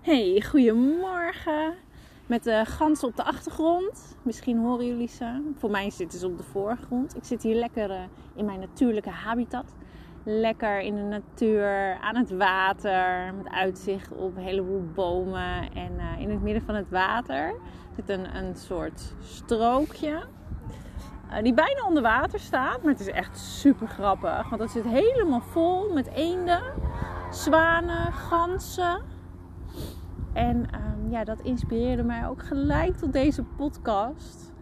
Hey, goedemorgen. Met de ganzen op de achtergrond. Misschien horen jullie ze. Voor mij zitten ze op de voorgrond. Ik zit hier lekker eh, in mijn natuurlijke habitat. Lekker in de natuur, aan het water. Met uitzicht op een heleboel bomen. En eh, in het midden van het water zit een, een soort strookje. Uh, die bijna onder water staat. Maar het is echt super grappig. Want het zit helemaal vol met eenden, zwanen, ganzen. En um, ja, dat inspireerde mij ook gelijk tot deze podcast.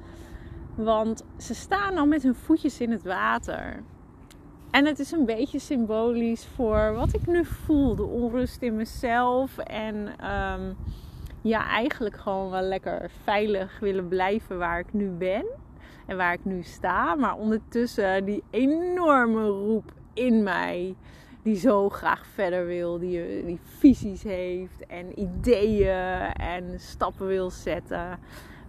Want ze staan al met hun voetjes in het water. En het is een beetje symbolisch voor wat ik nu voel. De onrust in mezelf. En um, ja, eigenlijk gewoon wel lekker veilig willen blijven waar ik nu ben. En waar ik nu sta. Maar ondertussen die enorme roep in mij die zo graag verder wil, die, die visies heeft en ideeën en stappen wil zetten.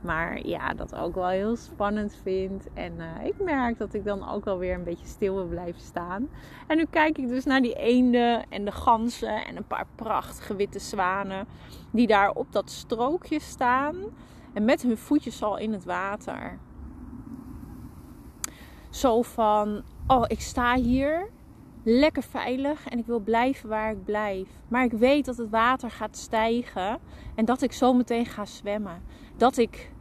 Maar ja, dat ook wel heel spannend vindt. En uh, ik merk dat ik dan ook wel weer een beetje stil wil blijven staan. En nu kijk ik dus naar die eenden en de ganzen en een paar prachtige witte zwanen. Die daar op dat strookje staan. En met hun voetjes al in het water. Zo van, oh ik sta hier lekker veilig en ik wil blijven waar ik blijf. Maar ik weet dat het water gaat stijgen en dat ik zo meteen ga zwemmen. Dat ik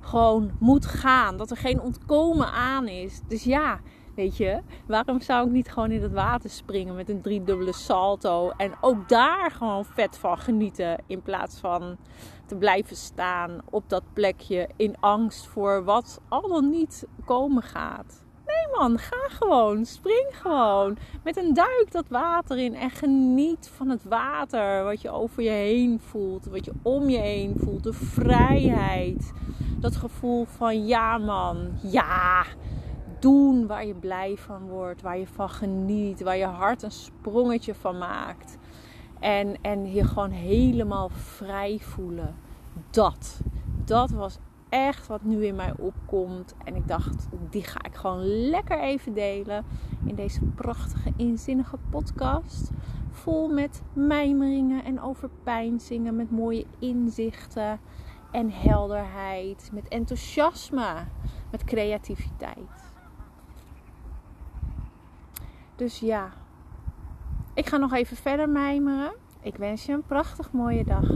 gewoon moet gaan, dat er geen ontkomen aan is. Dus ja, weet je, waarom zou ik niet gewoon in het water springen met een driedubbele salto en ook daar gewoon vet van genieten in plaats van te blijven staan op dat plekje in angst voor wat al dan niet komen gaat. Man, ga gewoon. Spring gewoon. Met een duik dat water in. En geniet van het water. Wat je over je heen voelt. Wat je om je heen voelt. De vrijheid. Dat gevoel van ja man. Ja. Doen waar je blij van wordt. Waar je van geniet. Waar je hart een sprongetje van maakt. En, en je gewoon helemaal vrij voelen. Dat. Dat was echt wat nu in mij opkomt. En ik dacht, die ga ik gewoon lekker even delen in deze prachtige, inzinnige podcast. Vol met mijmeringen en overpeinzingen, met mooie inzichten en helderheid, met enthousiasme, met creativiteit. Dus ja, ik ga nog even verder mijmeren. Ik wens je een prachtig mooie dag.